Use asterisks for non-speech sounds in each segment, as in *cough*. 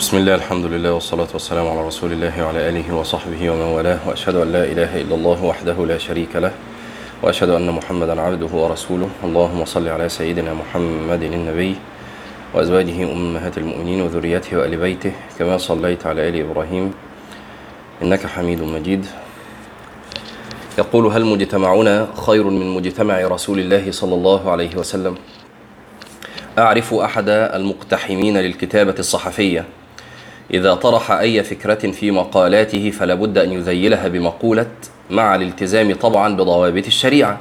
بسم الله الحمد لله والصلاة والسلام على رسول الله وعلى آله وصحبه ومن والاه وأشهد أن لا إله إلا الله وحده لا شريك له وأشهد أن محمدا عبده ورسوله. اللهم صل على سيدنا محمد النبي وأزواجه أمهات المؤمنين وذريته وآل بيته كما صليت على آل إبراهيم إنك حميد مجيد. يقول هل مجتمعنا خير من مجتمع رسول الله صلى الله عليه وسلم؟ أعرف أحد المقتحمين للكتابة الصحفية إذا طرح أي فكرة في مقالاته فلا بد أن يذيلها بمقولة مع الالتزام طبعا بضوابط الشريعة.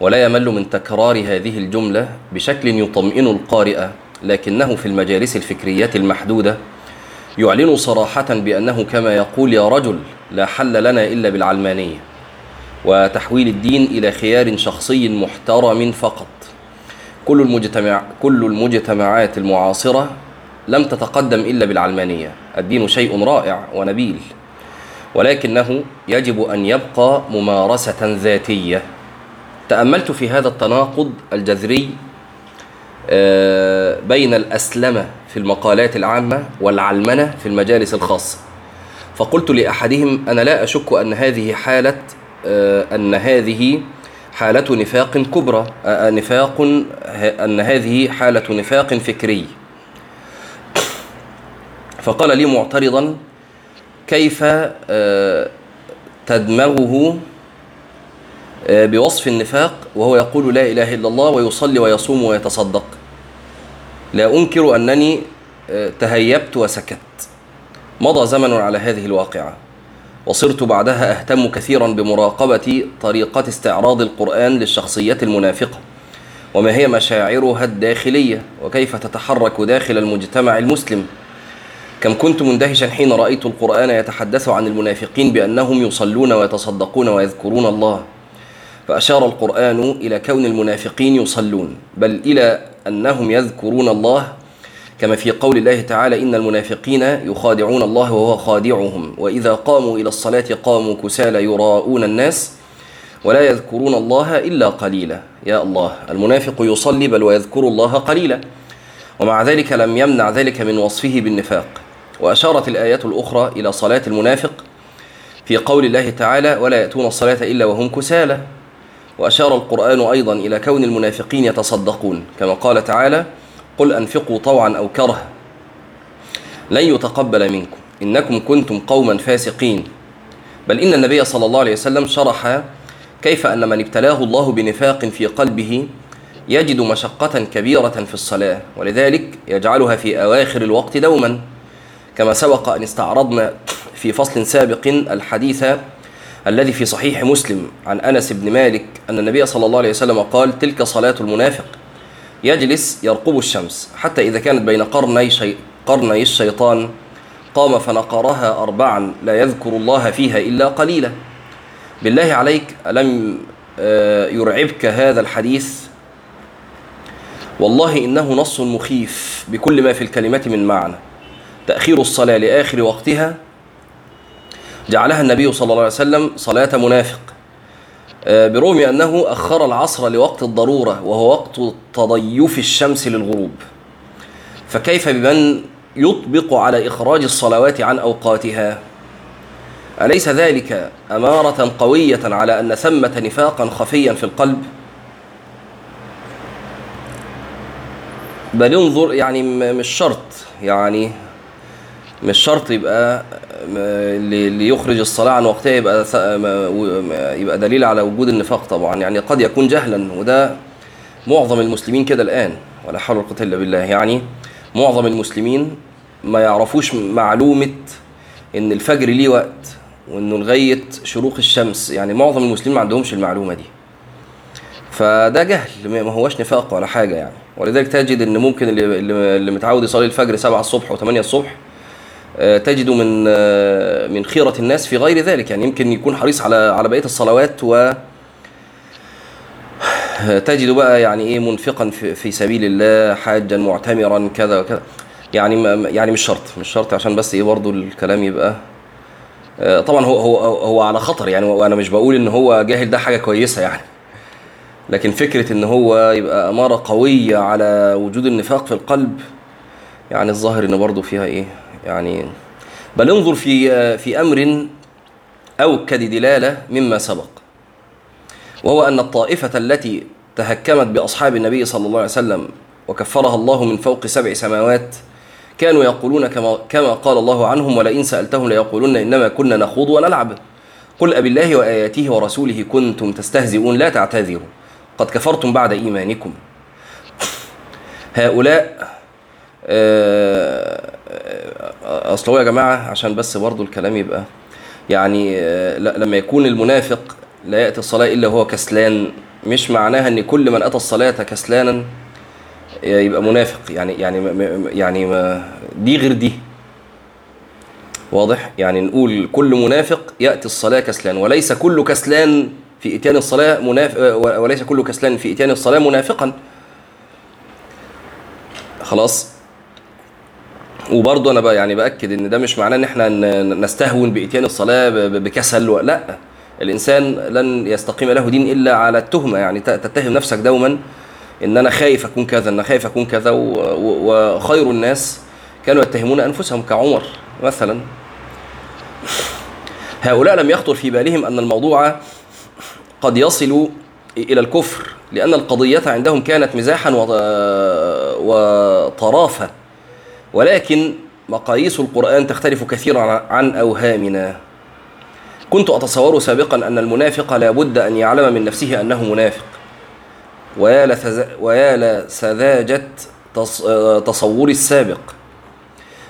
ولا يمل من تكرار هذه الجملة بشكل يطمئن القارئ لكنه في المجالس الفكرية المحدودة يعلن صراحة بأنه كما يقول يا رجل لا حل لنا إلا بالعلمانية. وتحويل الدين إلى خيار شخصي محترم فقط. كل المجتمع كل المجتمعات المعاصرة لم تتقدم إلا بالعلمانية. الدين شيء رائع ونبيل ولكنه يجب أن يبقى ممارسة ذاتية. تأملت في هذا التناقض الجذري بين الأسلمة في المقالات العامة والعلمنة في المجالس الخاصة. فقلت لأحدهم أنا لا أشك أن هذه حالة أن هذه حالة نفاق كبرى نفاق أن هذه حالة نفاق فكري. فقال لي معترضا كيف تدمغه بوصف النفاق؟ وهو يقول لا إله إلا الله ويصلي ويصوم ويتصدق. لا أنكر أنني تهيبت وسكت. مضى زمن على هذه الواقعة وصرت بعدها أهتم كثيرا بمراقبة طريقة استعراض القرآن للشخصية المنافقة. وما هي مشاعرها الداخلية؟ وكيف تتحرك داخل المجتمع المسلم؟ كم كنت مندهشا حين رأيت القرآن يتحدث عن المنافقين بأنهم يصلون ويتصدقون ويذكرون الله. فأشار القرآن إلى كون المنافقين يصلون بل إلى أنهم يذكرون الله. كما في قول الله تعالى إن المنافقين يخادعون الله وهو خادعهم وإذا قاموا إلى الصلاة قاموا كسالى يراءون الناس ولا يذكرون الله إلا قليلا. يا الله المنافق يصلي بل ويذكر الله قليلا. ومع ذلك لم يمنع ذلك من وصفه بالنفاق. وأشارت الآية الأخرى إلى صلاة المنافق في قول الله تعالى ولا يأتون الصلاة إلا وهم كسالى. وأشار القرآن أيضا إلى كون المنافقين يتصدقون كما قال تعالى قل أنفقوا طوعا أو كرها لن يتقبل منكم إنكم كنتم قوما فاسقين. بل إن النبي صلى الله عليه وسلم شرح كيف أن من ابتلاه الله بنفاق في قلبه يجد مشقة كبيرة في الصلاة ولذلك يجعلها في أواخر الوقت دوما. كما سبق أن استعرضنا في فصل سابق الحديث الذي في صحيح مسلم عن أنس بن مالك أن النبي صلى الله عليه وسلم قال تلك صلاة المنافق. يجلس يرقب الشمس حتى إذا كانت بين قرني, شي... قرني الشيطان قام فنقرها أربعا لا يذكر الله فيها إلا قليلا. بالله عليك ألم يرعبك هذا الحديث؟ والله إنه نص مخيف بكل ما في الكلمة من معنى. تأخير الصلاة لآخر وقتها جعلها النبي صلى الله عليه وسلم صلاة منافق. برغم أنه أخر العصر لوقت الضرورة وهو وقت تضيف الشمس للغروب. فكيف بمن يطبق على إخراج الصلوات عن أوقاتها؟ أليس ذلك أمارة قوية على أن ثمة نفاقا خفيا في القلب؟ بل انظر يعني مش شرط يعني مش شرط يبقى اللي يخرج الصلاة عن وقتها يبقى يبقى دليل على وجود النفاق طبعا. يعني قد يكون جهلا وده معظم المسلمين كده الآن ولا حول ولا قوة إلا بالله. يعني معظم المسلمين ما يعرفوش معلومة إن الفجر ليه وقت وإنه لغاية شروق الشمس. يعني معظم المسلمين ما عندهمش المعلومة دي. فده جهل ما هوش نفاق ولا حاجة يعني. ولذلك تجد إن ممكن اللي, متعود يصلي الفجر 7 الصبح و8 الصبح تجد من من خيرة الناس في غير ذلك. يعني يمكن يكون حريص على على بقية الصلوات و تجد بقى يعني إيه منفقا في, سبيل الله حاجا معتمرا كذا وكذا. يعني يعني مش شرط مش شرط. عشان بس إيه برضه الكلام يبقى طبعا هو هو هو على خطر. يعني وأنا مش بقول إن هو جاهل ده حاجة كويسة يعني. لكن فكرة إن هو يبقى أمارة قوية على وجود النفاق في القلب يعني الظاهر إن برضه فيها إيه يعني بل انظر في في أمر أوكد دلالة مما سبق وهو أن الطائفة التي تهكمت بأصحاب النبي صلى الله عليه وسلم وكفرها الله من فوق سبع سماوات كانوا يقولون كما, كما قال الله عنهم ولئن سألتهم ليقولون إنما كنا نخوض ونلعب. قل أبي الله وآياته ورسوله كنتم تستهزئون لا تعتذروا قد كفرتم بعد إيمانكم. هؤلاء أصل هو يا جماعة عشان بس برضو الكلام يبقى يعني لما يكون المنافق لا يأتي الصلاة إلا هو كسلان مش معناها إن كل من أتى الصلاة كسلانا يبقى منافق. يعني يعني يعني ما دي غير دي. واضح؟ يعني نقول كل منافق يأتي الصلاة كسلان وليس كل كسلان في إتيان الصلاة منافق وليس كل كسلان في إتيان الصلاة منافقا. خلاص؟ وبرضه أنا بقى يعني بأكد إن ده مش معناه إن إحنا نستهون بإتيان الصلاة بكسل لأ الإنسان لن يستقيم له دين إلا على التهمة. يعني تتهم نفسك دوما إن أنا خايف أكون كذا إن خايف أكون كذا وخير الناس كانوا يتهمون أنفسهم كعمر مثلا. هؤلاء لم يخطر في بالهم أن الموضوع قد يصل إلى الكفر لأن القضية عندهم كانت مزاحا وطرافه ولكن مقاييس القرآن تختلف كثيرا عن أوهامنا. كنت أتصور سابقا أن المنافق لا بد أن يعلم من نفسه أنه منافق. ويا ويا لسذاجة تصوري السابق.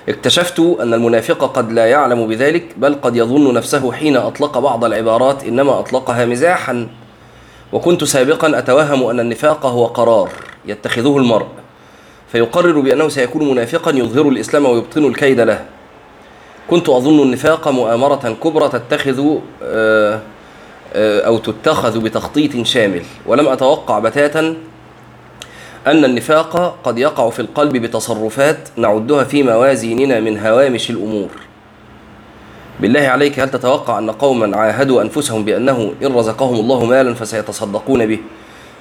اكتشفت أن المنافق قد لا يعلم بذلك بل قد يظن نفسه حين أطلق بعض العبارات إنما أطلقها مزاحا. وكنت سابقا أتوهم أن النفاق هو قرار يتخذه المرء. فيقرر بأنه سيكون منافقا يظهر الإسلام ويبطن الكيد له. كنت أظن النفاق مؤامرة كبرى تتخذ أو تتخذ بتخطيط شامل. ولم أتوقع بتاتا أن النفاق قد يقع في القلب بتصرفات نعدها في موازيننا من هوامش الأمور. بالله عليك هل تتوقع أن قوما عاهدوا أنفسهم بأنه إن رزقهم الله مالا فسيتصدقون به؟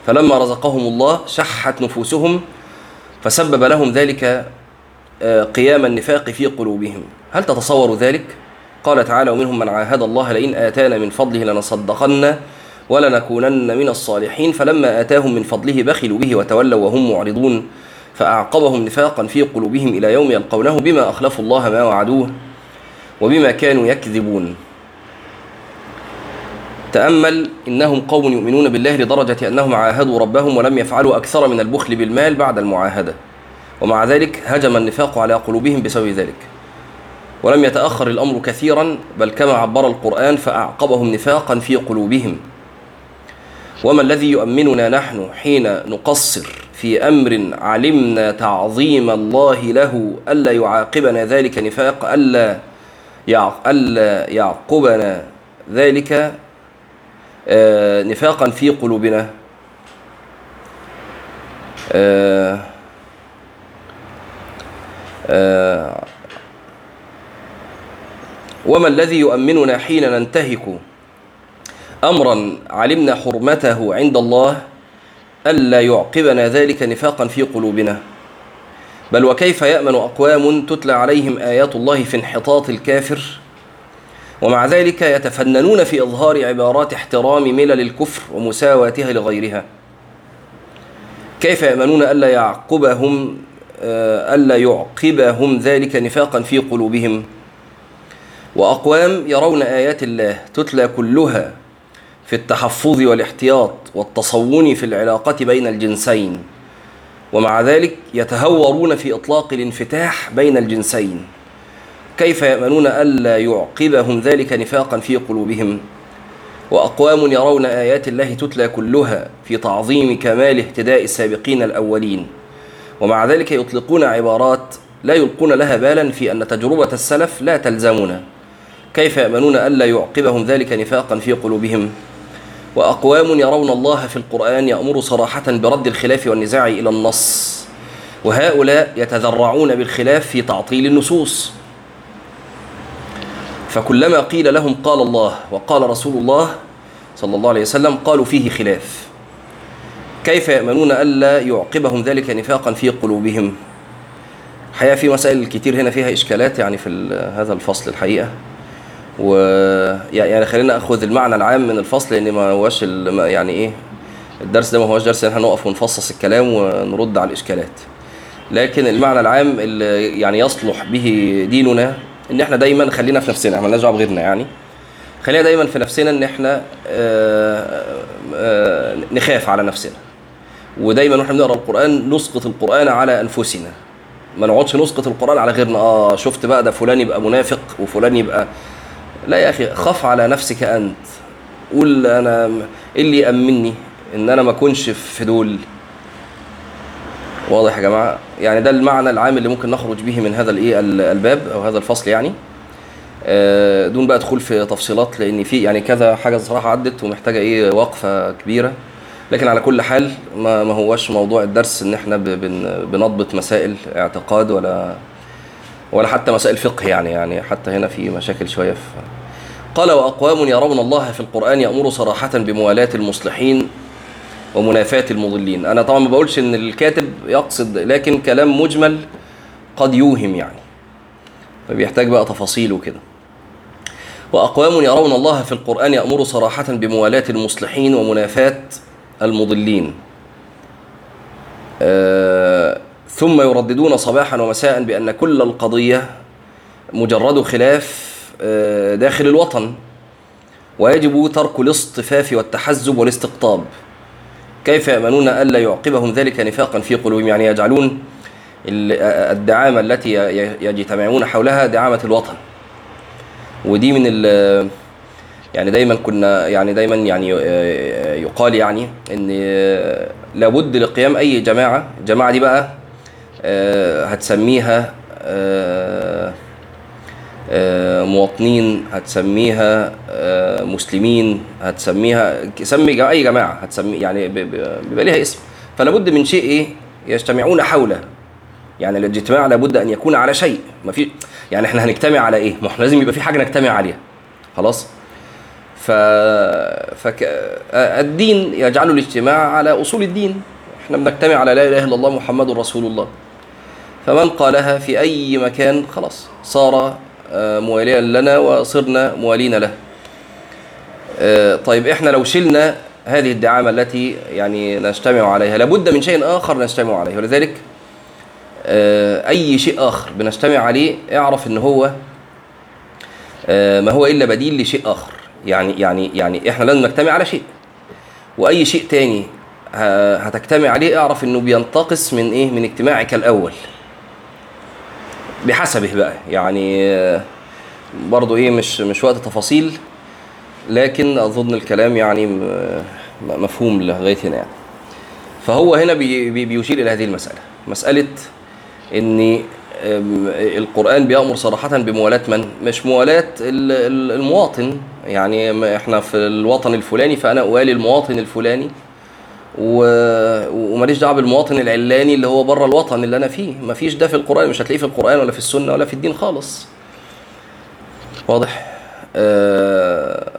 فلما رزقهم الله شحت نفوسهم فسبب لهم ذلك قيام النفاق في قلوبهم. هل تتصور ذلك؟ قال تعالى ومنهم من عاهد الله لئن آتانا من فضله لنصدقن ولنكونن من الصالحين. فلما آتاهم من فضله بخلوا به وتولوا وهم معرضون فأعقبهم نفاقا في قلوبهم إلى يوم يلقونه بما أخلفوا الله ما وعدوه وبما كانوا يكذبون. تأمل إنهم قوم يؤمنون بالله لدرجة أنهم عاهدوا ربهم ولم يفعلوا أكثر من البخل بالمال بعد المعاهدة. ومع ذلك هجم النفاق على قلوبهم بسبب ذلك. ولم يتأخر الأمر كثيرا بل كما عبر القرآن فأعقبهم نفاقا في قلوبهم. وما الذي يؤمننا نحن حين نقصر في أمر علمنا تعظيم الله له ألا يعاقبنا ذلك نفاق ألا يعقبنا ذلك نفاقا في قلوبنا. وما الذي يؤمننا حين ننتهك؟ امرا علمنا حرمته عند الله الا يعقبنا ذلك نفاقا في قلوبنا. بل وكيف يأمن أقوام تتلى عليهم آيات الله في انحطاط الكافر؟ ومع ذلك يتفننون في إظهار عبارات احترام ملل الكفر ومساواتها لغيرها. كيف يأمنون ألا يعقبهم ألا يعقبهم ذلك نفاقا في قلوبهم؟ وأقوام يرون آيات الله تتلى كلها في التحفظ والاحتياط والتصون في العلاقة بين الجنسين ومع ذلك يتهورون في إطلاق الانفتاح بين الجنسين. كيف يأمنون ألا يعقبهم ذلك نفاقا في قلوبهم؟ وأقوام يرون آيات الله تتلى كلها في تعظيم كمال اهتداء السابقين الأولين. ومع ذلك يطلقون عبارات لا يلقون لها بالا في أن تجربة السلف لا تلزمنا. كيف يأمنون ألا يعقبهم ذلك نفاقا في قلوبهم؟ وأقوام يرون الله في القرآن يأمر صراحة برد الخلاف والنزاع إلى النص. وهؤلاء يتذرعون بالخلاف في تعطيل النصوص. فكلما قيل لهم قال الله وقال رسول الله صلى الله عليه وسلم قالوا فيه خلاف. كيف يأمنون الا يعقبهم ذلك نفاقا في قلوبهم؟ الحقيقة في مسائل كتير هنا فيها إشكالات يعني في هذا الفصل الحقيقة. و يعني خلينا أخذ المعنى العام من الفصل لأن ما ما- يعني إيه الدرس ده ما هوش درس إحنا نقف ونفصص الكلام ونرد على الإشكالات. لكن المعنى العام اللي يعني يصلح به ديننا إن إحنا دايما خلينا في نفسنا إحنا مالناش دعوة بغيرنا يعني. خلينا دايما في نفسنا إن إحنا آه، آه، نخاف على نفسنا. ودايما وإحنا بنقرأ القرآن نسقط القرآن على أنفسنا. ما نقعدش نسقط القرآن على غيرنا. آه شفت بقى ده فلان يبقى منافق وفلان يبقى. لا يا أخي خاف على نفسك أنت. قول أنا إيه اللي يأمني إن أنا ما أكونش في دول؟ واضح يا جماعة؟ يعني ده المعنى العام اللي ممكن نخرج به من هذا الايه ال- الباب أو هذا الفصل يعني. آه، دون بقى دخول في تفصيلات لأن في يعني كذا حاجة صراحة عدت ومحتاجة إيه وقفة كبيرة. لكن على كل حال ما, ما هوش موضوع الدرس إن إحنا بنضبط مسائل اعتقاد ولا ولا حتى مسائل فقه يعني يعني حتى هنا في مشاكل شوية. في قال وأقوام يرون الله في القرآن يأمر صراحة بموالاة المصلحين ومنافاة المضلين. أنا طبعا ما بقولش إن الكاتب يقصد لكن كلام مجمل قد يوهم يعني. فبيحتاج بقى تفاصيل وكده. وأقوام يرون الله في القرآن يأمر صراحة بموالاة المصلحين ومنافاة المضلين. آه، ثم يرددون صباحا ومساء بأن كل القضية مجرد خلاف آه، داخل الوطن. ويجب ترك الاصطفاف والتحزب والاستقطاب. كيف يأمنون ألا يعقبهم ذلك نفاقا في قلوبهم؟ يعني يجعلون ال- الدعامة التي يجتمعون حولها دعامة الوطن. ودي من ال يعني دايما كنا يعني دايما يعني يقال يعني إن لابد لقيام أي جماعة. الجماعة دي بقى آه، هتسميها آه، آه، مواطنين هتسميها آه، مسلمين هتسميها سمي أي جماعة هتسمي يعني بيبقى ليها اسم. فلابد من شيء إيه؟ يجتمعون حوله. يعني الاجتماع لابد أن يكون على شيء. ما في يعني إحنا هنجتمع على إيه؟ ما إحنا لازم يبقى في حاجة نجتمع عليها. خلاص؟ ف فك... آه، الدين يجعل الاجتماع على أصول الدين. إحنا بنجتمع على لا إله إلا الله محمد رسول الله. فمن قالها في أي مكان خلاص. صار آه، مواليا لنا وصرنا موالين له. آه، طيب إحنا لو شلنا هذه الدعامة التي يعني نجتمع عليها لابد من شيء آخر نجتمع عليه ولذلك آه، أي شيء آخر بنجتمع عليه اعرف ان هو آه، ما هو إلا بديل لشيء آخر. يعني يعني يعني إحنا لازم نجتمع على شيء. وأي شيء تاني هتجتمع عليه اعرف إنه بينتقص من إيه؟ من اجتماعك الأول. بحسبه بقى. يعني آه، برضو إيه مش مش وقت تفاصيل لكن أظن الكلام يعني م- مفهوم لغاية هنا يعني. فهو هنا بي بي بيشير إلى هذه المسألة. مسألة إن أم، القرآن بيأمر صراحة بموالاة من؟ مش ال- المواطن. يعني إحنا في الوطن الفلاني فأنا أوالي المواطن الفلاني. و- وماليش دعوة بالمواطن العلاني اللي هو بره الوطن اللي أنا فيه. مفيش ده في القرآن مش هتلاقيه في القرآن ولا في السنة ولا في الدين خالص. واضح؟ آه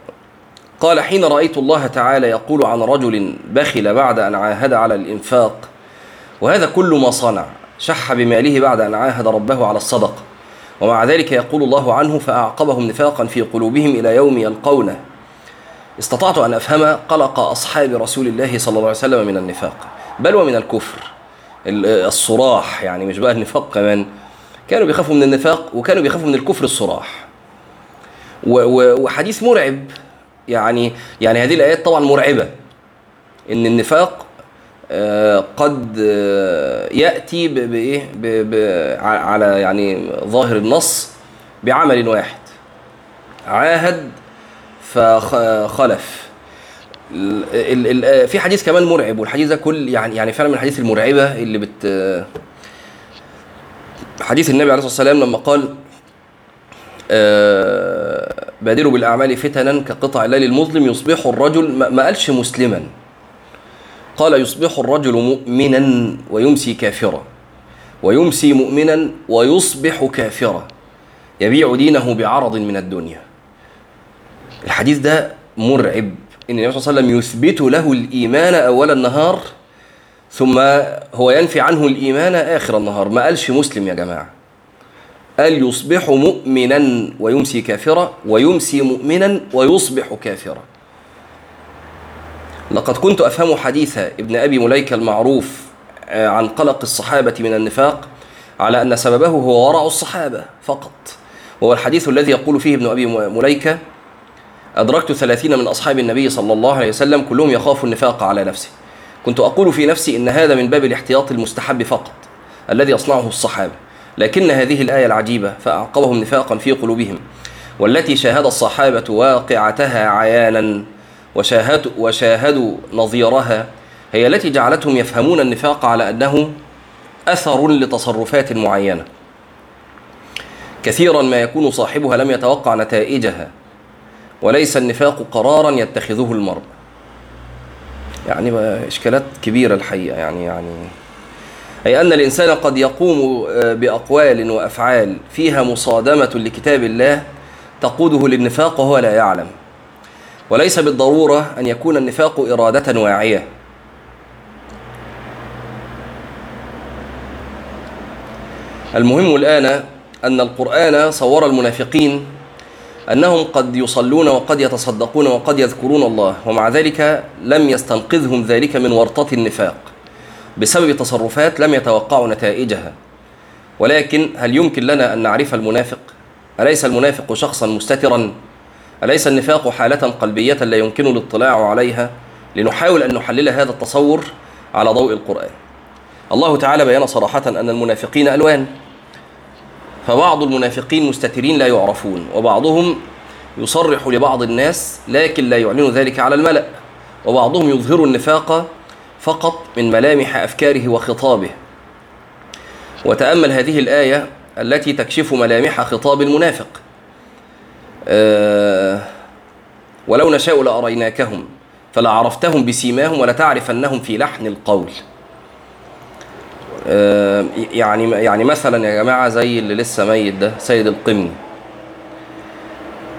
قال حين رأيت الله تعالى يقول عن رجل بخل بعد أن عاهد على الإنفاق وهذا كل ما صنع شح بماله بعد أن عاهد ربه على الصدقة ومع ذلك يقول الله عنه فأعقبهم نفاقا في قلوبهم إلى يوم يلقونه. استطعت أن أفهم قلق أصحاب رسول الله صلى الله عليه وسلم من النفاق بل ومن الكفر. ال- الصراح يعني مش بقى النفاق كمان. كانوا بيخافوا من النفاق وكانوا بيخافوا من الكفر الصراح. وحديث مرعب. يعني يعني هذه الآيات طبعا مرعبة. إن النفاق آه، قد آه، يأتي ب- بايه ب- ب- ع- على يعني ظاهر النص بعمل واحد. عاهد فخلف. ال- ال- ال- في حديث كمان مرعب والحديث ده كل يعني يعني فعلا من الحديث المرعبة اللي بت حديث النبي عليه الصلاة والسلام لما قال آه، بادروا بالأعمال فتنا كقطع الليل المظلم يصبح الرجل ما قالش مسلما. قال يصبح الرجل مؤمنا ويمسي كافرا ويمسي مؤمنا ويصبح كافرا. يبيع دينه بعرض من الدنيا. الحديث ده مرعب. إن النبي صلى الله عليه وسلم يثبت له الإيمان أول النهار ثم هو ينفي عنه الإيمان آخر النهار. ما قالش مسلم يا جماعة. قال يصبح مؤمنا ويمسي كافرا ويمسي مؤمنا ويصبح كافرا. لقد كنت أفهم حديث ابن أبي مليكة المعروف آه، عن قلق الصحابة من النفاق على أن سببه هو ورع الصحابة فقط. وهو الحديث الذي يقول فيه ابن أبي مليكة أدركت ثلاثين من أصحاب النبي صلى الله عليه وسلم كلهم يخاف النفاق على نفسه. كنت أقول في نفسي إن هذا من باب الاحتياط المستحب فقط الذي يصنعه الصحابة. لكن هذه الآية العجيبة فأعقبهم نفاقا في قلوبهم والتي شاهد الصحابة واقعتها عيانا وشاهدوا, وشاهدوا نظيرها هي التي جعلتهم يفهمون النفاق على أنه أثر لتصرفات معينة. كثيرا ما يكون صاحبها لم يتوقع نتائجها. وليس النفاق قرارا يتخذه المرء. يعني إشكالات كبيرة الحقيقة. يعني يعني أي أن الإنسان قد يقوم آه، بأقوال وأفعال فيها مصادمة لكتاب الله تقوده للنفاق وهو لا يعلم. وليس بالضرورة أن يكون النفاق إرادة واعية. المهم الآن أن القرآن صور المنافقين أنهم قد يصلون وقد يتصدقون وقد يذكرون الله ومع ذلك لم يستنقذهم ذلك من ورطة النفاق بسبب تصرفات لم يتوقعوا نتائجها ولكن هل يمكن لنا أن نعرف المنافق؟ أليس المنافق شخصا مستترا؟ أليس النفاق حالة قلبية لا يمكن الاطلاع عليها؟ لنحاول أن نحلل هذا التصور على ضوء القرآن الله تعالى بيان صراحة أن المنافقين ألوان فبعض المنافقين مستترين لا يعرفون وبعضهم يصرح لبعض الناس لكن لا يعلن ذلك على الملأ وبعضهم يظهر النفاق فقط من ملامح أفكاره وخطابه. وتأمل هذه الآية التي تكشف ملامح خطاب المنافق. أه ولو نشاء لأريناكهم فلعرفتهم بسيماهم ولتعرفنهم في لحن القول. يعني يعني مثلا يا جماعة زي اللي لسه ميت ده سيد القمني.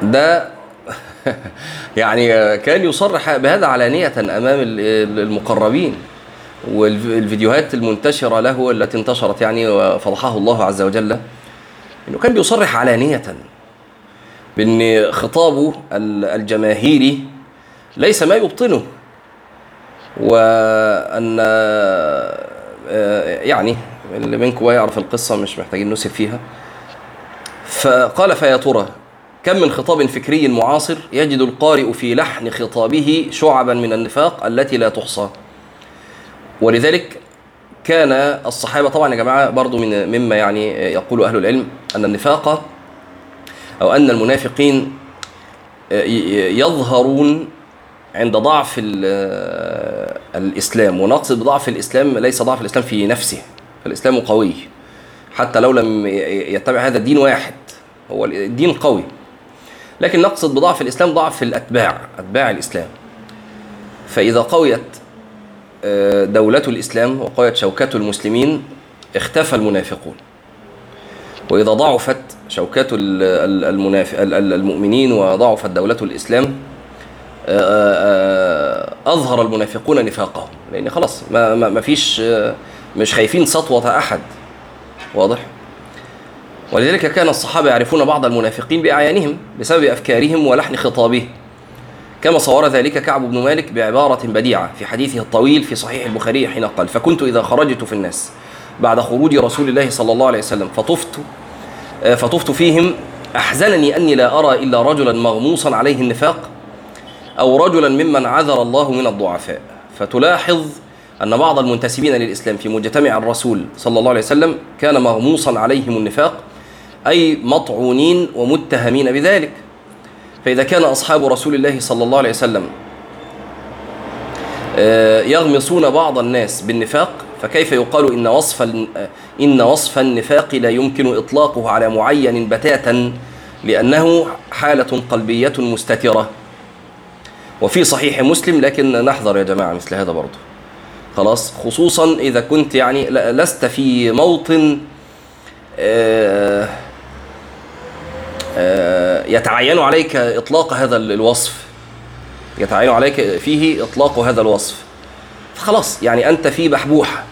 ده *laughs* يعني كان يصرح بهذا علانية أمام المقربين والفيديوهات المنتشرة له التي انتشرت يعني وفضحه الله عز وجل إنه كان بيصرح علانية بأن خطابه الجماهيري ليس ما يبطنه وأن يعني اللي منكم يعرف القصة مش محتاجين نسب فيها. فقال فيا ترى كم من خطاب فكري معاصر يجد القارئ في لحن خطابه شعبا من النفاق التي لا تحصى؟ ولذلك كان الصحابة طبعا يا جماعة برضو من مما يعني يقول أهل العلم أن النفاق أو أن المنافقين يظهرون عند ضعف الإسلام ونقصد بضعف الإسلام ليس ضعف الإسلام في نفسه فالإسلام قوي. حتى لو لم يتبع هذا الدين واحد هو الدين قوي. لكن نقصد بضعف الإسلام ضعف الأتباع أتباع الإسلام. فإذا قويت آه، دولة الإسلام وقويت شوكة المسلمين اختفى المنافقون. وإذا ضعفت شوكة. المؤمنين وضعفت دولة الإسلام آه، آه، أظهر المنافقون نفاقهم. لأن خلاص ما, ما فيش مش خايفين سطوة أحد. واضح؟ ولذلك كان الصحابة يعرفون بعض المنافقين بأعيانهم بسبب أفكارهم ولحن خطابهم كما صور ذلك كعب بن مالك بعبارة بديعة في حديثه الطويل في صحيح البخاري حين قال فكنت إذا خرجت في الناس بعد خروج رسول الله صلى الله عليه وسلم فطفت آه، فطفت فيهم أحزنني أني لا أرى إلا رجلا مغموصا عليه النفاق أو رجلا ممن عذر الله من الضعفاء. فتلاحظ أن بعض المنتسبين للإسلام في مجتمع الرسول صلى الله عليه وسلم كان مغموصا عليهم النفاق أي مطعونين ومتهمين بذلك. فإذا كان أصحاب رسول الله صلى الله عليه وسلم آه، يغمصون بعض الناس بالنفاق فكيف يقال إن وصف إن وصف النفاق لا يمكن إطلاقه على معين بتاتا؟ لأنه حالة قلبية مستترة. وفي صحيح مسلم لكن نحذر يا جماعة مثل هذا برضه. خلاص خصوصا إذا كنت يعني لست في موطن آه آه، يتعين عليك إطلاق هذا الوصف. يتعين عليك فيه إطلاق هذا الوصف. خلاص يعني أنت في بحبوحة.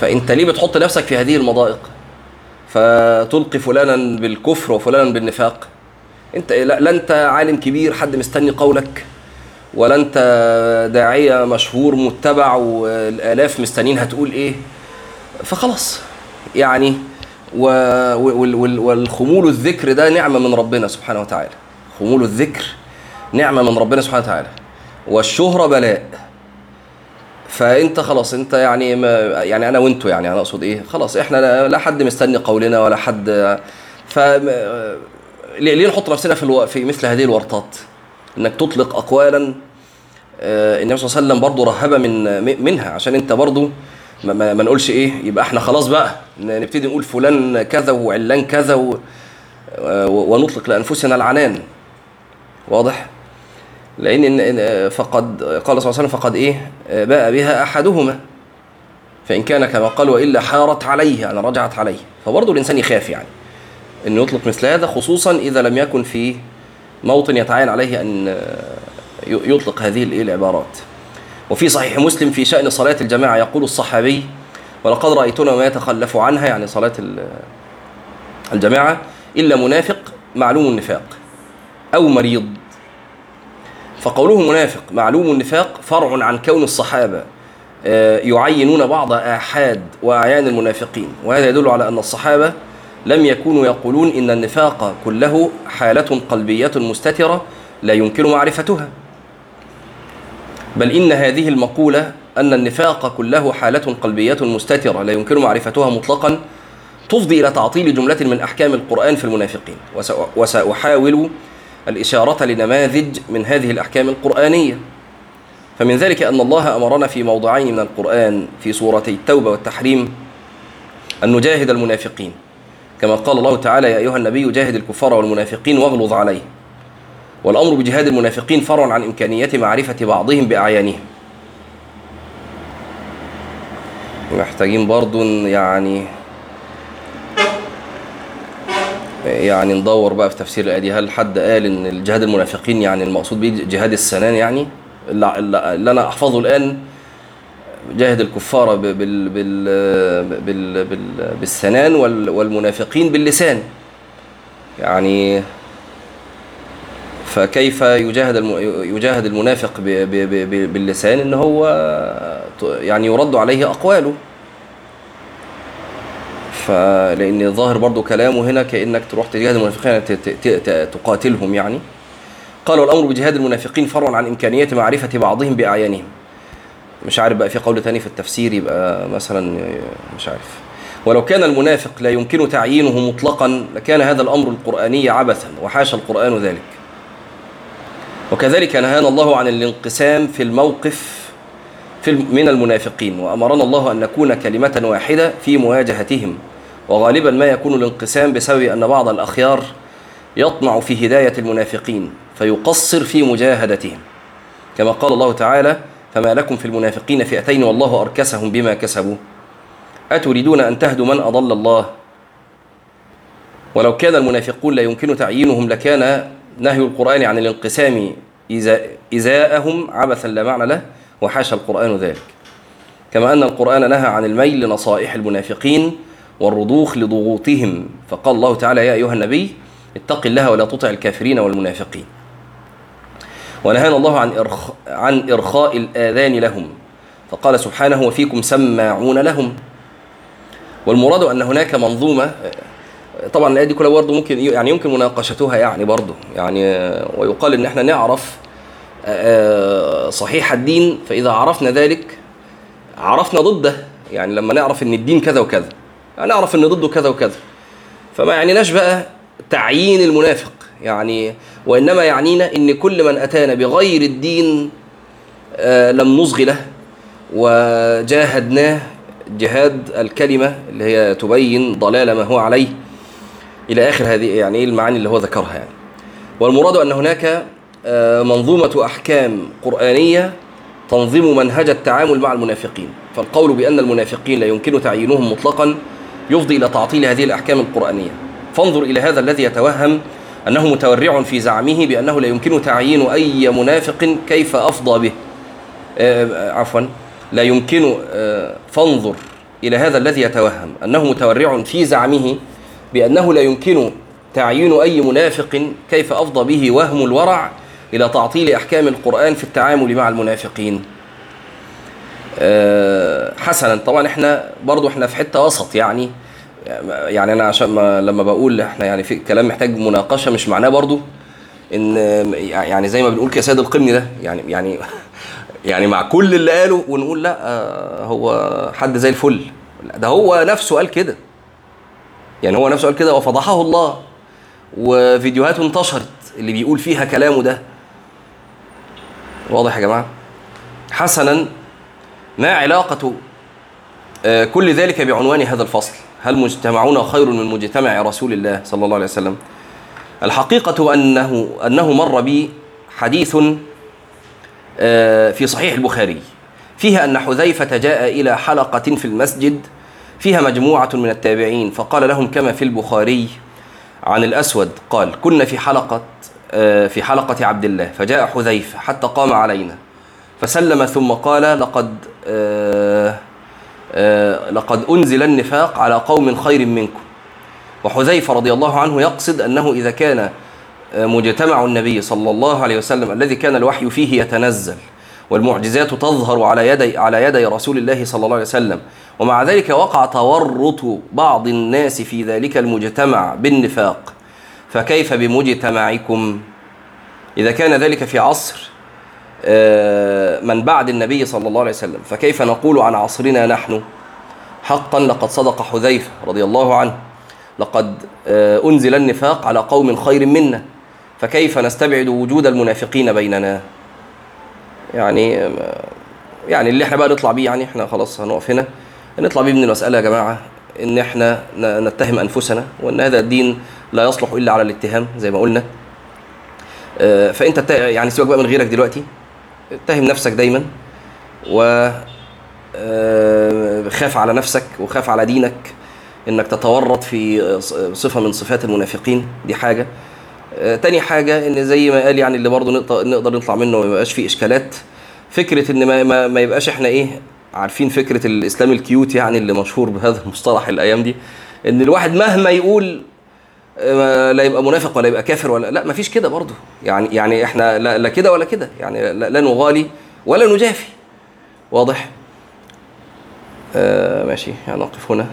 فأنت ليه بتحط نفسك في هذه المضائق؟ فتلقي فلانا بالكفر وفلانا بالنفاق. انت لا انت عالم كبير حد مستني قولك. ولا انت داعية مشهور متبع والآلاف مستنيين هتقول إيه. فخلاص. يعني و وال- وال- والخمول الذكر ده نعمة من ربنا سبحانه وتعالى. خمول الذكر نعمة من ربنا سبحانه وتعالى. والشهرة بلاء. فانت خلاص انت يعني ما يعني أنا وانتو يعني أنا اقصد إيه. خلاص إحنا لا حد مستني قولنا ولا حد ف ليه ليه نحط نفسنا في ألو... في مثل هذه الورطات؟ إنك تطلق اقوالا آه، النبي صلى الله عليه وسلم برضه رهب من منها عشان أنت برضه ما, ما, ما نقولش إيه يبقى إحنا خلاص بقى نبتدي نقول فلان كذا وعلان كذا و... و- ونطلق لأنفسنا العنان. واضح؟ لأن إن- إن- فقد قال صلى الله عليه وسلم فقد إيه؟ آه، باء بها أحدهما. فإن كان كما قال وإلا حارت عليه أنا رجعت عليه. فبرضه الإنسان يخاف يعني. إنه يطلق مثل هذا خصوصا إذا لم يكن في موطن يتعين عليه أن آه، يطلق هذه العبارات. وفي صحيح مسلم في شأن صلاة الجماعة يقول الصحابي ولقد رأيتنا ما يتخلف عنها يعني صلاة ال- الجماعة إلا منافق معلوم النفاق أو مريض. فقوله منافق معلوم النفاق فرع عن كون الصحابة آه، يعينون بعض آحاد وأعيان المنافقين. وهذا يدل على أن الصحابة لم يكونوا يقولون إن النفاق كله حالة قلبية مستترة لا يمكن معرفتها. بل إن هذه المقولة أن النفاق كله حالة قلبية مستترة لا يمكن معرفتها مطلقا تفضي إلى تعطيل جملة من أحكام القرآن في المنافقين. وس- وسأحاول الإشارة لنماذج من هذه الأحكام القرآنية. فمن ذلك أن الله أمرنا في موضعين من القرآن في سورتي التوبة والتحريم أن نجاهد المنافقين. كما قال الله تعالى يا أيها النبي جاهد الكفار والمنافقين واغلظ عليهم. والأمر بجهاد المنافقين فرع عن إمكانية معرفة بعضهم بأعيانهم. محتاجين برضو يعني يعني ندور بقى في تفسير الآية دي. هل حد قال إن الجهاد المنافقين يعني المقصود بيه جهاد السنان يعني؟ اللي أنا أحفظه الآن جاهد الكفار بال بال بال بال بالسنان وال- والمنافقين باللسان. يعني فكيف يجاهد. يجاهد المنافق باللسان؟ إن هو يعني يرد عليه أقواله. فلان الظاهر برضو كلامه هنا كأنك تروح تجاهد المنافقين تقاتلهم يعني. قال والامر بجهاد المنافقين فرع عن إمكانية معرفة بعضهم باعيانهم مش عارف بقى في قول تاني في التفسير يبقى مثلا مش عارف. ولو كان المنافق لا يمكن تعيينه مطلقا لكان هذا الأمر القرآني عبثا وحاشا القرآن ذلك. وكذلك نهانا الله عن الانقسام في الموقف في من المنافقين وأمرنا الله أن نكون كلمة واحدة في مواجهتهم. وغالبا ما يكون الانقسام بسبب أن بعض الأخيار يطمع في هداية المنافقين فيقصر في مجاهدتهم. كما قال الله تعالى فما لكم في المنافقين فئتين والله أركسهم بما كسبوا. أتريدون أن تهدوا من أضل الله؟ ولو كان المنافقون لا يمكن تعيينهم لكان نهي القرآن عن الانقسام إزاء- إزاءهم عبثا لا معنى له وحاشا القرآن ذلك. كما أن القرآن نهى عن الميل لنصائح المنافقين والرضوخ لضغوطهم. فقال الله تعالى يا أيها النبي اتق الله ولا تطع الكافرين والمنافقين. ونهانا الله عن إرخ عن إرخاء الآذان لهم. فقال سبحانه وفيكم سماعون لهم. والمراد أن هناك منظومة طبعا الآية دي كلها برضه ممكن يعني يمكن مناقشتها يعني برضه يعني ويقال إن إحنا نعرف صحيح الدين فإذا عرفنا ذلك عرفنا ضده. يعني لما نعرف إن الدين كذا وكذا يعني نعرف إن ضده كذا وكذا. فما يعنيناش بقى تعيين المنافق. يعني وإنما يعنينا إن كل من أتانا بغير الدين آه، لم نصغ له وجاهدناه جهاد الكلمة اللي هي تبين ضلال ما هو عليه إلى آخر هذه يعني إيه المعاني اللي هو ذكرها يعني. والمراد أن هناك آه، منظومة أحكام قرآنية تنظم منهج التعامل مع المنافقين. فالقول بأن المنافقين لا يمكن تعيينهم مطلقا يفضي إلى تعطيل هذه الأحكام القرآنية. فانظر إلى هذا الذي يتوهم أنه متورع في زعمه بأنه لا يمكن تعيين أي منافق كيف أفضى به. آه، عفوا. لا يمكن آه، فانظر إلى هذا الذي يتوهم. أنه متورع في زعمه بأنه لا يمكن تعيين أي منافق كيف أفضى به وهم الورع إلى تعطيل أحكام القرآن في التعامل مع المنافقين. آه، حسنا. طبعا إحنا برضو إحنا في حتة وسط يعني. يعني أنا عشان ما لما بقول إحنا يعني في كلام محتاج مناقشة مش معناه برضو إن يعني زي ما بنقول كده سيد القمني ده يعني يعني *laughs* يعني مع كل اللي قاله ونقول لا آه، هو حد زي الفل. ده هو نفسه قال كده. يعني هو نفسه قال كده وفضحه الله. وفيديوهات انتشرت اللي بيقول فيها كلامه ده. واضح يا جماعة؟ حسنا ما علاقة آه، كل ذلك بعنوان هذا الفصل. هل مجتمعون خير من مجتمع رسول الله صلى الله عليه وسلم؟ الحقيقة أنه أنه مر بي حديث آه، في صحيح البخاري. فيها أن حذيفة جاء إلى حلقة في المسجد فيها مجموعة من التابعين فقال لهم كما في البخاري عن الأسود قال كنا في حلقة آه، في حلقة عبد الله فجاء حذيفة حتى قام علينا فسلم ثم قال لقد آه، لقد أنزل النفاق على قوم خير منكم. وحذيفة رضي الله عنه يقصد أنه إذا كان آه، مجتمع النبي صلى الله عليه وسلم الذي كان الوحي فيه يتنزل والمعجزات تظهر على يدي على يدي رسول الله صلى الله عليه وسلم ومع ذلك وقع تورط بعض الناس في ذلك المجتمع بالنفاق فكيف بمجتمعكم؟ إذا كان ذلك في عصر آه، من بعد النبي صلى الله عليه وسلم. فكيف نقول عن عصرنا نحن؟ حقا لقد صدق حذيفة رضي الله عنه لقد آه، أنزل النفاق على قوم خير منا فكيف نستبعد وجود المنافقين بيننا؟ يعني آه، يعني اللي إحنا بقى نطلع بيه يعني إحنا خلاص هنقف هنا. نطلع بيه من المسألة يا جماعة إن إحنا نتهم أنفسنا وإن هذا الدين لا يصلح إلا على الاتهام زي ما قلنا. آه، فأنت يعني سيبك بقى من غيرك دلوقتي. اتهم نفسك دايما و آه، خاف على نفسك وخاف على دينك إنك تتورط في صفة من صفات المنافقين. دي حاجة. آه، تاني حاجة إن زي ما قال يعني اللي برضه نقدر نطلع منه وما يبقاش فيه إشكالات. فكرة إن ما, ما, ما يبقاش إحنا إيه عارفين فكرة الإسلام الكيوت يعني اللي مشهور بهذا المصطلح الأيام دي. إن الواحد مهما يقول لا يبقى منافق ولا يبقى كافر ولا لا مفيش كده برضه. يعني يعني إحنا لا, كده ولا كده. يعني لا, لا نغالي ولا نجافي. واضح؟ آه ماشي. يعني نقف هنا.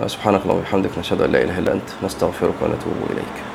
آه، سبحانك اللهم وبحمدك نشهد أن لا إله إلا أنت نستغفرك ونتوب إليك.